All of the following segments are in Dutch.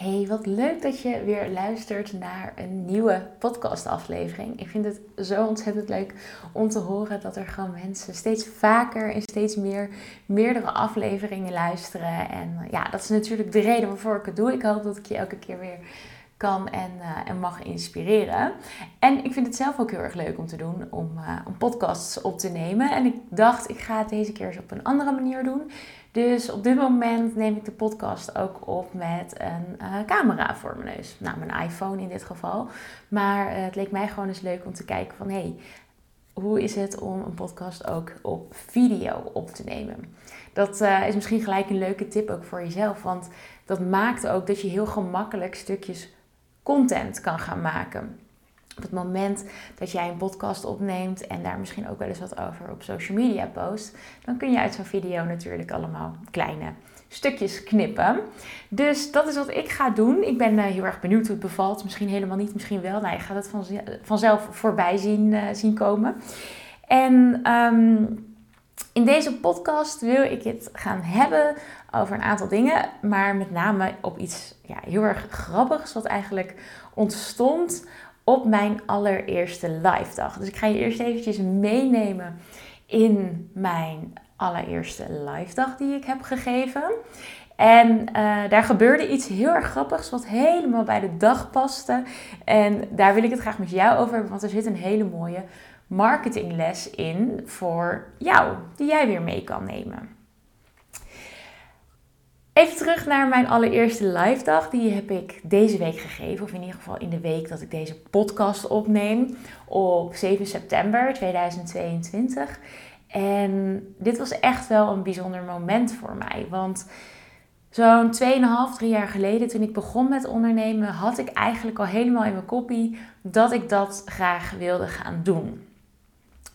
Hey, wat leuk dat je weer luistert naar een nieuwe podcastaflevering. Ik vind het zo ontzettend leuk om te horen dat er gewoon mensen steeds vaker en steeds meer meerdere afleveringen luisteren. En ja, dat is natuurlijk de reden waarvoor ik het doe. Ik hoop dat ik je elke keer weer kan en, uh, en mag inspireren. En ik vind het zelf ook heel erg leuk om te doen, om, uh, om podcasts op te nemen. En ik dacht, ik ga het deze keer eens op een andere manier doen. Dus op dit moment neem ik de podcast ook op met een uh, camera voor mijn neus. Nou, mijn iPhone in dit geval. Maar het leek mij gewoon eens leuk om te kijken van... Hey, hoe is het om een podcast ook op video op te nemen? Dat is misschien gelijk een leuke tip ook voor jezelf. Want dat maakt ook dat je heel gemakkelijk stukjes content kan gaan maken. Op het moment dat jij een podcast opneemt en daar misschien ook wel eens wat over op social media post, dan kun je uit zo'n video natuurlijk allemaal kleine stukjes knippen. Dus dat is wat ik ga doen. Ik ben uh, heel erg benieuwd hoe het bevalt. Misschien helemaal niet, misschien wel. Nou, je gaat het van, vanzelf voorbij zien, uh, zien komen. En um, in deze podcast wil ik het gaan hebben over een aantal dingen, maar met name op iets ja, heel erg grappigs, wat eigenlijk ontstond op mijn allereerste live dag. Dus ik ga je eerst eventjes meenemen in mijn allereerste live dag die ik heb gegeven. En uh, daar gebeurde iets heel erg grappigs, wat helemaal bij de dag paste. En daar wil ik het graag met jou over hebben, want er zit een hele mooie marketingles in voor jou, die jij weer mee kan nemen. Even terug naar mijn allereerste live dag. Die heb ik deze week gegeven, of in ieder geval in de week dat ik deze podcast opneem, op 7 september 2022. En dit was echt wel een bijzonder moment voor mij, want Zo'n 2,5, 3 jaar geleden, toen ik begon met ondernemen, had ik eigenlijk al helemaal in mijn kopie dat ik dat graag wilde gaan doen.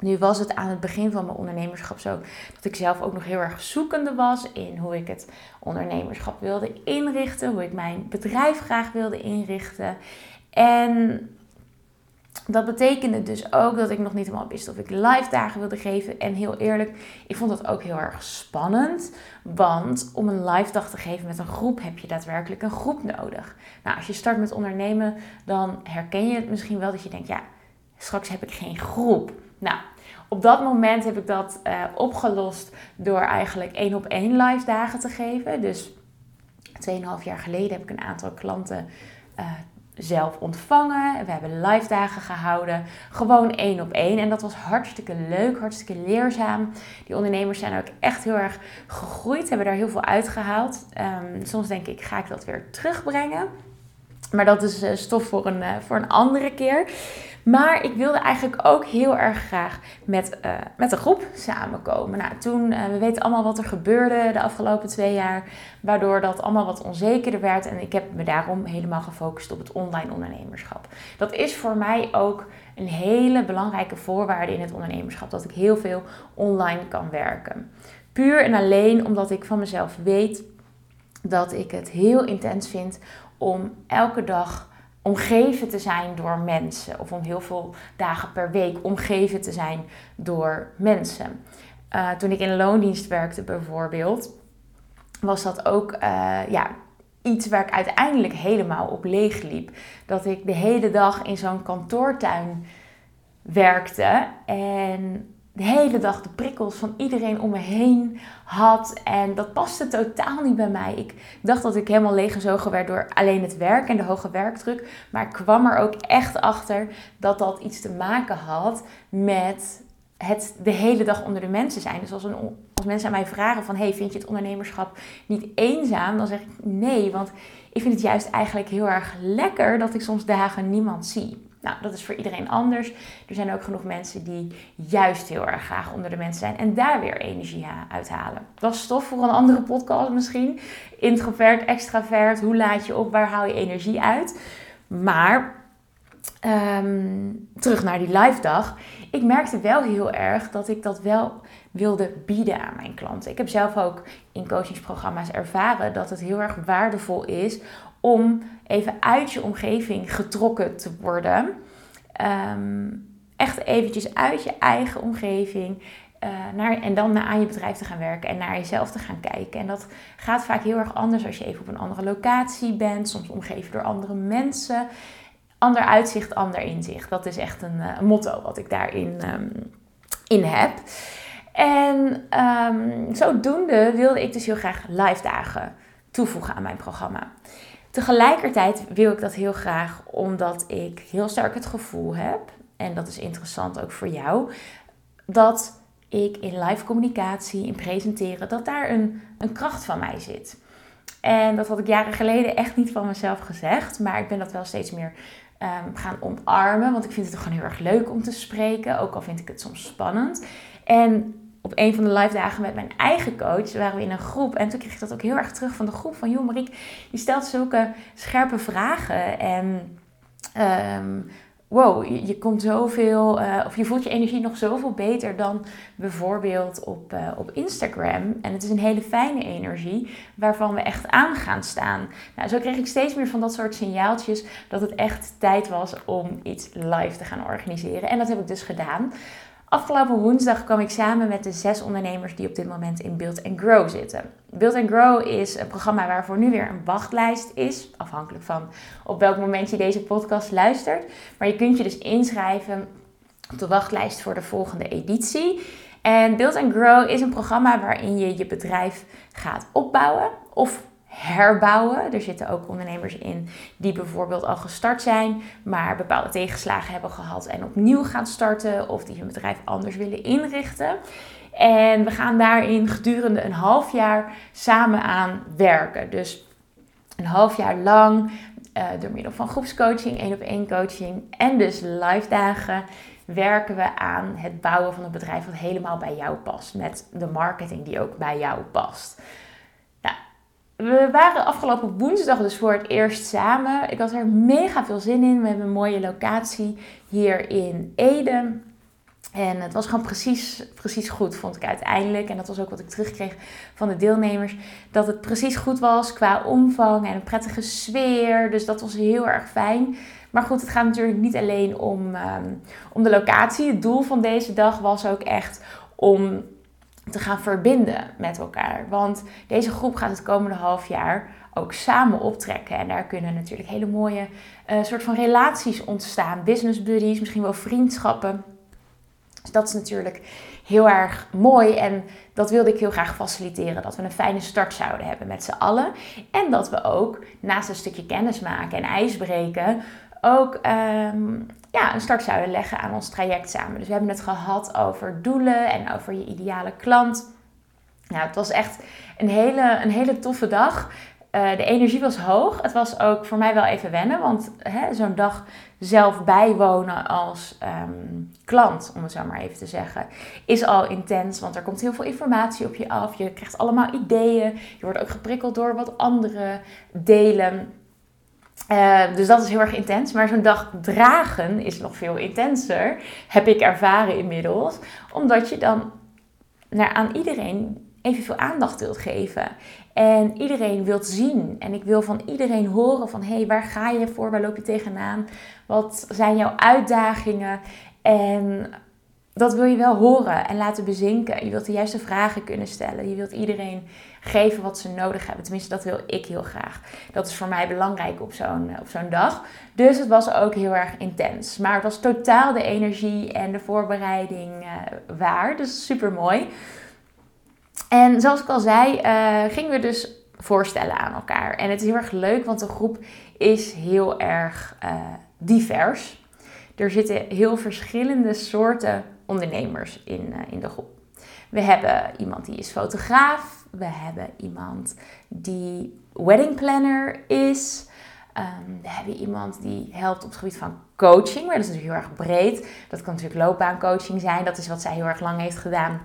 Nu was het aan het begin van mijn ondernemerschap zo dat ik zelf ook nog heel erg zoekende was in hoe ik het ondernemerschap wilde inrichten, hoe ik mijn bedrijf graag wilde inrichten. En dat betekende dus ook dat ik nog niet helemaal wist of ik live dagen wilde geven. En heel eerlijk, ik vond dat ook heel erg spannend. Want om een live dag te geven met een groep heb je daadwerkelijk een groep nodig. Nou, als je start met ondernemen, dan herken je het misschien wel dat je denkt, ja, straks heb ik geen groep. Nou, op dat moment heb ik dat uh, opgelost door eigenlijk één op één live dagen te geven. Dus 2,5 jaar geleden heb ik een aantal klanten uh, zelf ontvangen. We hebben live dagen gehouden. Gewoon één op één. En dat was hartstikke leuk, hartstikke leerzaam. Die ondernemers zijn ook echt heel erg gegroeid. Hebben daar heel veel uitgehaald. Um, soms denk ik, ga ik dat weer terugbrengen? Maar dat is uh, stof voor een, voor een andere keer. Maar ik wilde eigenlijk ook heel erg graag met, uh, met een groep samenkomen. Nou, toen, uh, we weten allemaal wat er gebeurde de afgelopen twee jaar, waardoor dat allemaal wat onzekerder werd. En ik heb me daarom helemaal gefocust op het online ondernemerschap. Dat is voor mij ook een hele belangrijke voorwaarde in het ondernemerschap, dat ik heel veel online kan werken. Puur en alleen omdat ik van mezelf weet dat ik het heel intens vind om elke dag omgeven te zijn door mensen. Of om heel veel dagen per week omgeven te zijn door mensen. Uh, toen ik in loondienst werkte bijvoorbeeld, was dat ook uh, ja, iets waar ik uiteindelijk helemaal op leeg liep. Dat ik de hele dag in zo'n kantoortuin werkte en de hele dag de prikkels van iedereen om me heen had. En dat paste totaal niet bij mij. Ik dacht dat ik helemaal leeggezogen werd door alleen het werk en de hoge werkdruk. Maar ik kwam er ook echt achter dat dat iets te maken had met het de hele dag onder de mensen zijn. Dus als, een, als mensen aan mij vragen van... hey, vind je het ondernemerschap niet eenzaam? Dan zeg ik nee, want ik vind het juist eigenlijk heel erg lekker... dat ik soms dagen niemand zie. Nou, dat is voor iedereen anders. Er zijn ook genoeg mensen die juist heel erg graag onder de mensen zijn en daar weer energie uithalen. Dat is stof voor een andere podcast misschien. Introvert, extravert, hoe laat je op, waar haal je energie uit? Maar um, terug naar die live dag. Ik merkte wel heel erg dat ik dat wel wilde bieden aan mijn klanten. Ik heb zelf ook in coachingsprogramma's ervaren dat het heel erg waardevol is om even uit je omgeving getrokken te worden. Um, echt eventjes uit je eigen omgeving. uh, naar, en dan aan je bedrijf te gaan werken en naar jezelf te gaan kijken. En dat gaat vaak heel erg anders als je even op een andere locatie bent, soms omgeven door andere mensen. Ander uitzicht, ander inzicht. Dat is echt een, een motto wat ik daarin um, in heb. En um, zodoende wilde ik dus heel graag live dagen toevoegen aan mijn programma. Tegelijkertijd wil ik dat heel graag omdat ik heel sterk het gevoel heb, en dat is interessant ook voor jou, dat ik in live communicatie, in presenteren, dat daar een, een kracht van mij zit. En dat had ik jaren geleden echt niet van mezelf gezegd, maar ik ben dat wel steeds meer um, gaan omarmen, want ik vind het gewoon heel erg leuk om te spreken, ook al vind ik het soms spannend. En op een van de live dagen met mijn eigen coach waren we in een groep. En toen kreeg ik dat ook heel erg terug van de groep. Van joh, Mariek, je stelt zulke scherpe vragen. En um, wow, je, komt zoveel, uh, of je voelt je energie nog zoveel beter dan bijvoorbeeld op, uh, op Instagram. En het is een hele fijne energie waarvan we echt aan gaan staan. Nou, zo kreeg ik steeds meer van dat soort signaaltjes dat het echt tijd was om iets live te gaan organiseren. En dat heb ik dus gedaan. Afgelopen woensdag kwam ik samen met de zes ondernemers die op dit moment in Build Grow zitten. Build Grow is een programma waarvoor nu weer een wachtlijst is, afhankelijk van op welk moment je deze podcast luistert. Maar je kunt je dus inschrijven op de wachtlijst voor de volgende editie. En Build Grow is een programma waarin je je bedrijf gaat opbouwen of herbouwen. Er zitten ook ondernemers in die bijvoorbeeld al gestart zijn, maar bepaalde tegenslagen hebben gehad en opnieuw gaan starten of die hun bedrijf anders willen inrichten. En we gaan daarin gedurende een half jaar samen aan werken. Dus een half jaar lang uh, door middel van groepscoaching, één op één coaching en dus live dagen werken we aan het bouwen van een bedrijf wat helemaal bij jou past. Met de marketing die ook bij jou past. We waren afgelopen woensdag dus voor het eerst samen. Ik had er mega veel zin in. We hebben een mooie locatie hier in Ede. En het was gewoon precies, precies goed, vond ik uiteindelijk. En dat was ook wat ik terugkreeg van de deelnemers. Dat het precies goed was qua omvang en een prettige sfeer. Dus dat was heel erg fijn. Maar goed, het gaat natuurlijk niet alleen om, ehm, om de locatie. Het doel van deze dag was ook echt om te gaan verbinden met elkaar. Want deze groep gaat het komende half jaar ook samen optrekken. En daar kunnen natuurlijk hele mooie uh, soort van relaties ontstaan. Business buddies, misschien wel vriendschappen. Dus dat is natuurlijk heel erg mooi. En dat wilde ik heel graag faciliteren. Dat we een fijne start zouden hebben met z'n allen. En dat we ook naast een stukje kennis maken en ijsbreken ook um, ja, een start zouden leggen aan ons traject samen. Dus we hebben het gehad over doelen en over je ideale klant. Nou, het was echt een hele, een hele toffe dag. Uh, de energie was hoog. Het was ook voor mij wel even wennen, want zo'n dag zelf bijwonen als um, klant, om het zo maar even te zeggen, is al intens. Want er komt heel veel informatie op je af. Je krijgt allemaal ideeën. Je wordt ook geprikkeld door wat anderen delen. Uh, dus dat is heel erg intens. Maar zo'n dag dragen is nog veel intenser. Heb ik ervaren inmiddels. Omdat je dan naar, aan iedereen evenveel aandacht wilt geven. En iedereen wilt zien. En ik wil van iedereen horen van... hé, hey, waar ga je voor? Waar loop je tegenaan? Wat zijn jouw uitdagingen? En dat wil je wel horen en laten bezinken. Je wilt de juiste vragen kunnen stellen. Je wilt iedereen geven wat ze nodig hebben. Tenminste, dat wil ik heel graag. Dat is voor mij belangrijk op zo'n op zo'n dag. Dus het was ook heel erg intens. Maar het was totaal de energie en de voorbereiding uh, waar. Dus super mooi. En zoals ik al zei, uh, gingen we dus voorstellen aan elkaar. En het is heel erg leuk, want de groep is heel erg divers. Er zitten heel verschillende soorten ondernemers in, uh, in de groep. We hebben iemand die is fotograaf. We hebben iemand die wedding planner is. Um, we hebben iemand die helpt op het gebied van coaching. Maar dat is natuurlijk heel erg breed. Dat kan natuurlijk loopbaancoaching zijn. Dat is wat zij heel erg lang heeft gedaan.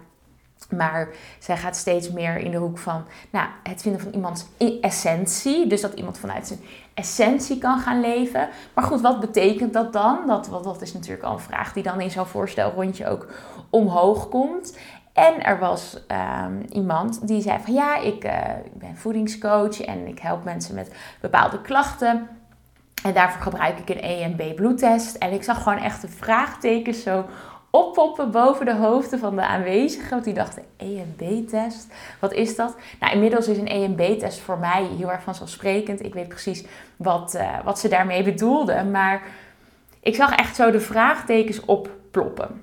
Maar zij gaat steeds meer in de hoek van nou, het vinden van iemands essentie. Dus dat iemand vanuit zijn essentie kan gaan leven. Maar goed, wat betekent dat dan? Dat, dat is natuurlijk al een vraag die dan in zo'n voorstelrondje ook omhoog komt. En er was um, iemand die zei van ja, ik, uh, ik ben voedingscoach en ik help mensen met bepaalde klachten. En daarvoor gebruik ik een E en B bloedtest. En ik zag gewoon echt de vraagtekens zo oppoppen boven de hoofden van de aanwezigen. Want die dachten, EMB-test, wat is dat? Nou, inmiddels is een EMB-test voor mij heel erg vanzelfsprekend. Ik weet precies wat, uh, wat ze daarmee bedoelden. Maar ik zag echt zo de vraagtekens opploppen.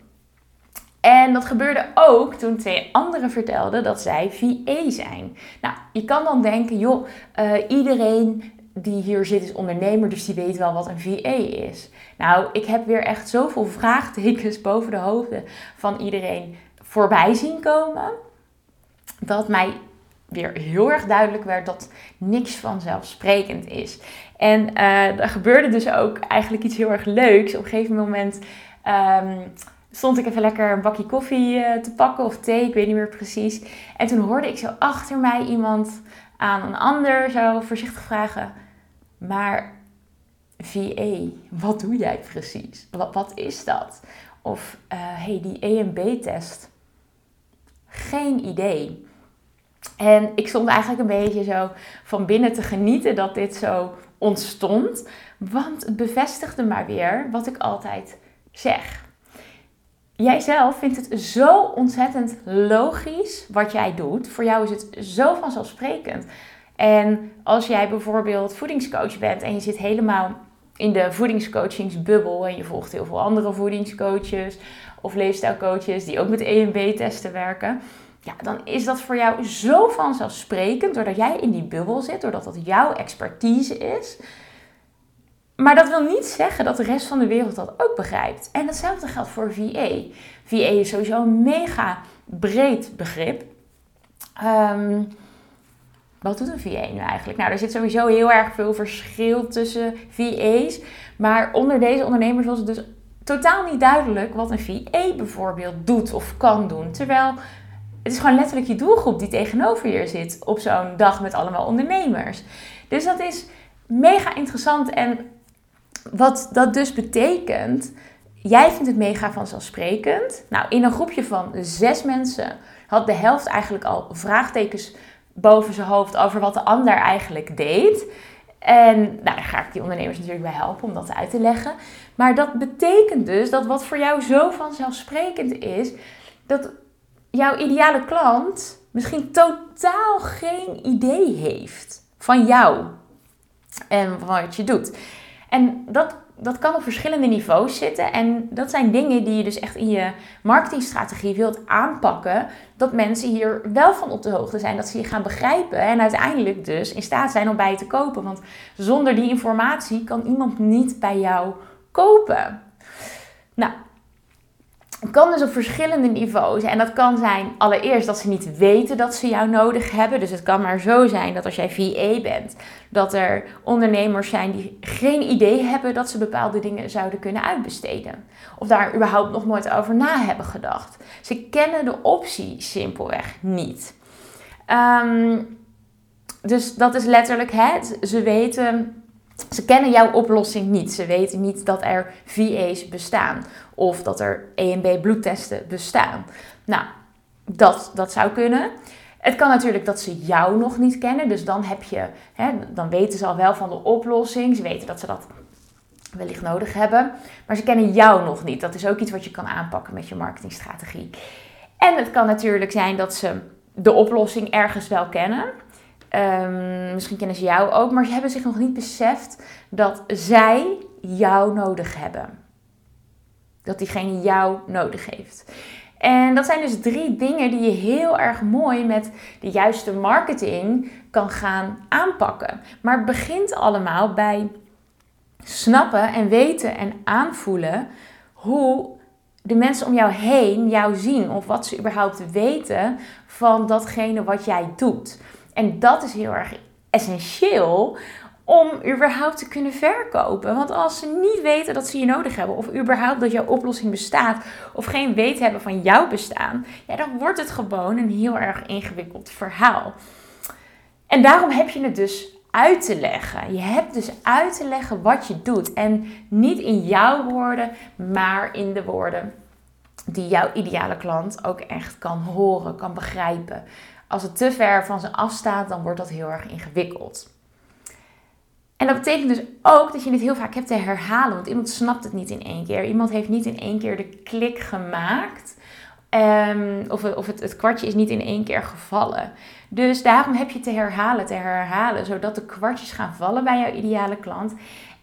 En dat gebeurde ook toen twee anderen vertelden dat zij VA zijn. Nou, je kan dan denken, joh, uh, iedereen die hier zit is ondernemer, dus die weet wel wat een VA is. Nou, ik heb weer echt zoveel vraagtekens boven de hoofden van iedereen voorbij zien komen. Dat mij weer heel erg duidelijk werd dat niks vanzelfsprekend is. En uh, er gebeurde dus ook eigenlijk iets heel erg leuks. Op een gegeven moment um, stond ik even lekker een bakje koffie uh, te pakken of thee, ik weet niet meer precies. En toen hoorde ik zo achter mij iemand aan een ander zo voorzichtig vragen: Maar VA, wat doe jij precies? Wat, wat is dat? Of uh, hey, die EMB-test. Geen idee. En ik stond eigenlijk een beetje zo van binnen te genieten dat dit zo ontstond. Want het bevestigde maar weer wat ik altijd zeg. Jijzelf vindt het zo ontzettend logisch wat jij doet. Voor jou is het zo vanzelfsprekend. En als jij bijvoorbeeld voedingscoach bent en je zit helemaal in de voedingscoachingsbubbel en je volgt heel veel andere voedingscoaches of leefstijlcoaches die ook met EMB-testen werken, ja, dan is dat voor jou zo vanzelfsprekend doordat jij in die bubbel zit, doordat dat jouw expertise is. Maar dat wil niet zeggen dat de rest van de wereld dat ook begrijpt. En hetzelfde geldt voor VA. VA is sowieso een mega breed begrip. Um, wat doet een VA nu eigenlijk? Nou, er zit sowieso heel erg veel verschil tussen VA's. Maar onder deze ondernemers was het dus totaal niet duidelijk wat een VA bijvoorbeeld doet of kan doen. Terwijl het is gewoon letterlijk je doelgroep die tegenover je zit op zo'n dag met allemaal ondernemers. Dus dat is mega interessant. En wat dat dus betekent, jij vindt het mega vanzelfsprekend. Nou, in een groepje van zes mensen had de helft eigenlijk al vraagtekens boven zijn hoofd over wat de ander eigenlijk deed. En nou, daar ga ik die ondernemers natuurlijk bij helpen om dat uit te leggen. Maar dat betekent dus dat wat voor jou zo vanzelfsprekend is, dat jouw ideale klant misschien totaal geen idee heeft van jou en wat je doet. En dat dat kan op verschillende niveaus zitten. En dat zijn dingen die je dus echt in je marketingstrategie wilt aanpakken. Dat mensen hier wel van op de hoogte zijn. Dat ze je gaan begrijpen. En uiteindelijk dus in staat zijn om bij te kopen. Want zonder die informatie kan iemand niet bij jou kopen. Nou, kan dus op verschillende niveaus. En dat kan zijn allereerst dat ze niet weten dat ze jou nodig hebben. Dus het kan maar zo zijn dat als jij VA bent, dat er ondernemers zijn die geen idee hebben dat ze bepaalde dingen zouden kunnen uitbesteden. Of daar überhaupt nog nooit over na hebben gedacht. Ze kennen de optie simpelweg niet. Ehm, dus dat is letterlijk het. Ze weten ze kennen jouw oplossing niet. Ze weten niet dat er VA's bestaan of dat er EMB bloedtesten bestaan. Nou, dat, dat zou kunnen. Het kan natuurlijk dat ze jou nog niet kennen. Dus dan heb je, hè, dan weten ze al wel van de oplossing. Ze weten dat ze dat wellicht nodig hebben. Maar ze kennen jou nog niet. Dat is ook iets wat je kan aanpakken met je marketingstrategie. En het kan natuurlijk zijn dat ze de oplossing ergens wel kennen. Um, misschien kennen ze jou ook, maar ze hebben zich nog niet beseft dat zij jou nodig hebben. Dat diegene jou nodig heeft. En dat zijn dus drie dingen die je heel erg mooi met de juiste marketing kan gaan aanpakken. Maar begint allemaal bij snappen en weten en aanvoelen hoe de mensen om jou heen jou zien of wat ze überhaupt weten van datgene wat jij doet. En dat is heel erg essentieel om überhaupt te kunnen verkopen. Want als ze niet weten dat ze je nodig hebben, of überhaupt dat jouw oplossing bestaat, of geen weet hebben van jouw bestaan, ja, dan wordt het gewoon een heel erg ingewikkeld verhaal. En daarom heb je het dus uit te leggen. Je hebt dus uit te leggen wat je doet. En niet in jouw woorden, maar in de woorden die jouw ideale klant ook echt kan horen, kan begrijpen. Als het te ver van ze afstaat, dan wordt dat heel erg ingewikkeld. En dat betekent dus ook dat je het heel vaak hebt te herhalen, want iemand snapt het niet in één keer. Iemand heeft niet in één keer de klik gemaakt. Um, of of het, het kwartje is niet in één keer gevallen. Dus daarom heb je te herhalen, te herhalen, zodat de kwartjes gaan vallen bij jouw ideale klant.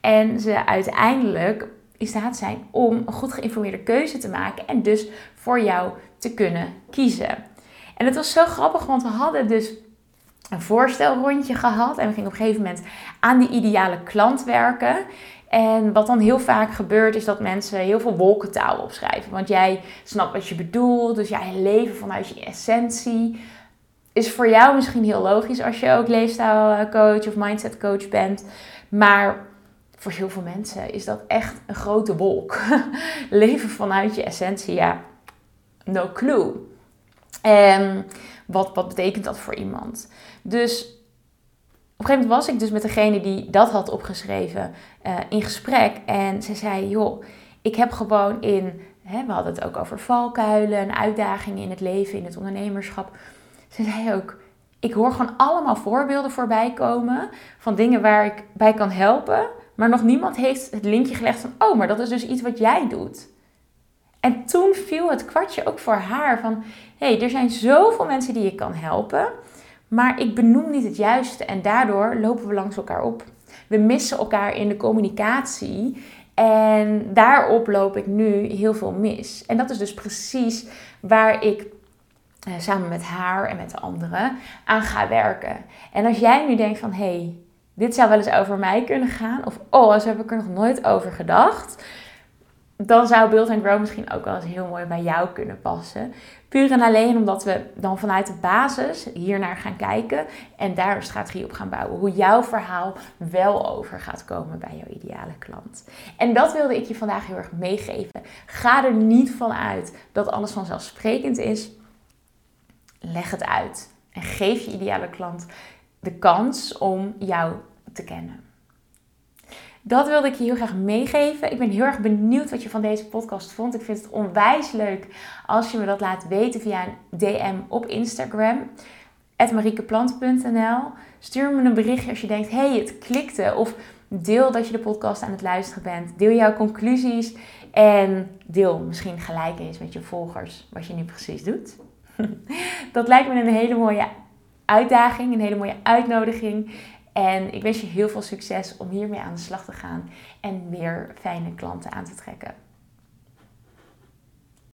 En ze uiteindelijk in staat zijn om een goed geïnformeerde keuze te maken en dus voor jou te kunnen kiezen. En het was zo grappig, want we hadden dus een voorstelrondje gehad en we gingen op een gegeven moment aan die ideale klant werken. En wat dan heel vaak gebeurt, is dat mensen heel veel wolkentaal opschrijven. Want jij snapt wat je bedoelt, dus jij leven vanuit je essentie. Is voor jou misschien heel logisch als je ook leefstijlcoach of mindset coach bent. Maar voor heel veel mensen is dat echt een grote wolk. leven vanuit je essentie, ja, no clue. En wat, wat betekent dat voor iemand? Dus op een gegeven moment was ik dus met degene die dat had opgeschreven uh, in gesprek. En ze zei, joh, ik heb gewoon in, hè, we hadden het ook over valkuilen en uitdagingen in het leven, in het ondernemerschap. Ze zei ook, ik hoor gewoon allemaal voorbeelden voorbij komen van dingen waar ik bij kan helpen. Maar nog niemand heeft het linkje gelegd van, oh, maar dat is dus iets wat jij doet. En toen viel het kwartje ook voor haar van, hey, er zijn zoveel mensen die je kan helpen. Maar ik benoem niet het juiste en daardoor lopen we langs elkaar op. We missen elkaar in de communicatie en daarop loop ik nu heel veel mis. En dat is dus precies waar ik eh, samen met haar en met de anderen aan ga werken. En als jij nu denkt van hé, hey, dit zou wel eens over mij kunnen gaan, of oh, zo heb ik er nog nooit over gedacht dan zou Build and Grow misschien ook wel eens heel mooi bij jou kunnen passen. Puur en alleen omdat we dan vanuit de basis hiernaar gaan kijken en daar een strategie op gaan bouwen. Hoe jouw verhaal wel over gaat komen bij jouw ideale klant. En dat wilde ik je vandaag heel erg meegeven. Ga er niet van uit dat alles vanzelfsprekend is. Leg het uit en geef je ideale klant de kans om jou te kennen. Dat wilde ik je heel graag meegeven. Ik ben heel erg benieuwd wat je van deze podcast vond. Ik vind het onwijs leuk als je me dat laat weten via een DM op Instagram. mariekeplant.nl Stuur me een berichtje als je denkt, hey, het klikte. Of deel dat je de podcast aan het luisteren bent. Deel jouw conclusies. En deel misschien gelijk eens met je volgers wat je nu precies doet. Dat lijkt me een hele mooie uitdaging, een hele mooie uitnodiging. En ik wens je heel veel succes om hiermee aan de slag te gaan en meer fijne klanten aan te trekken.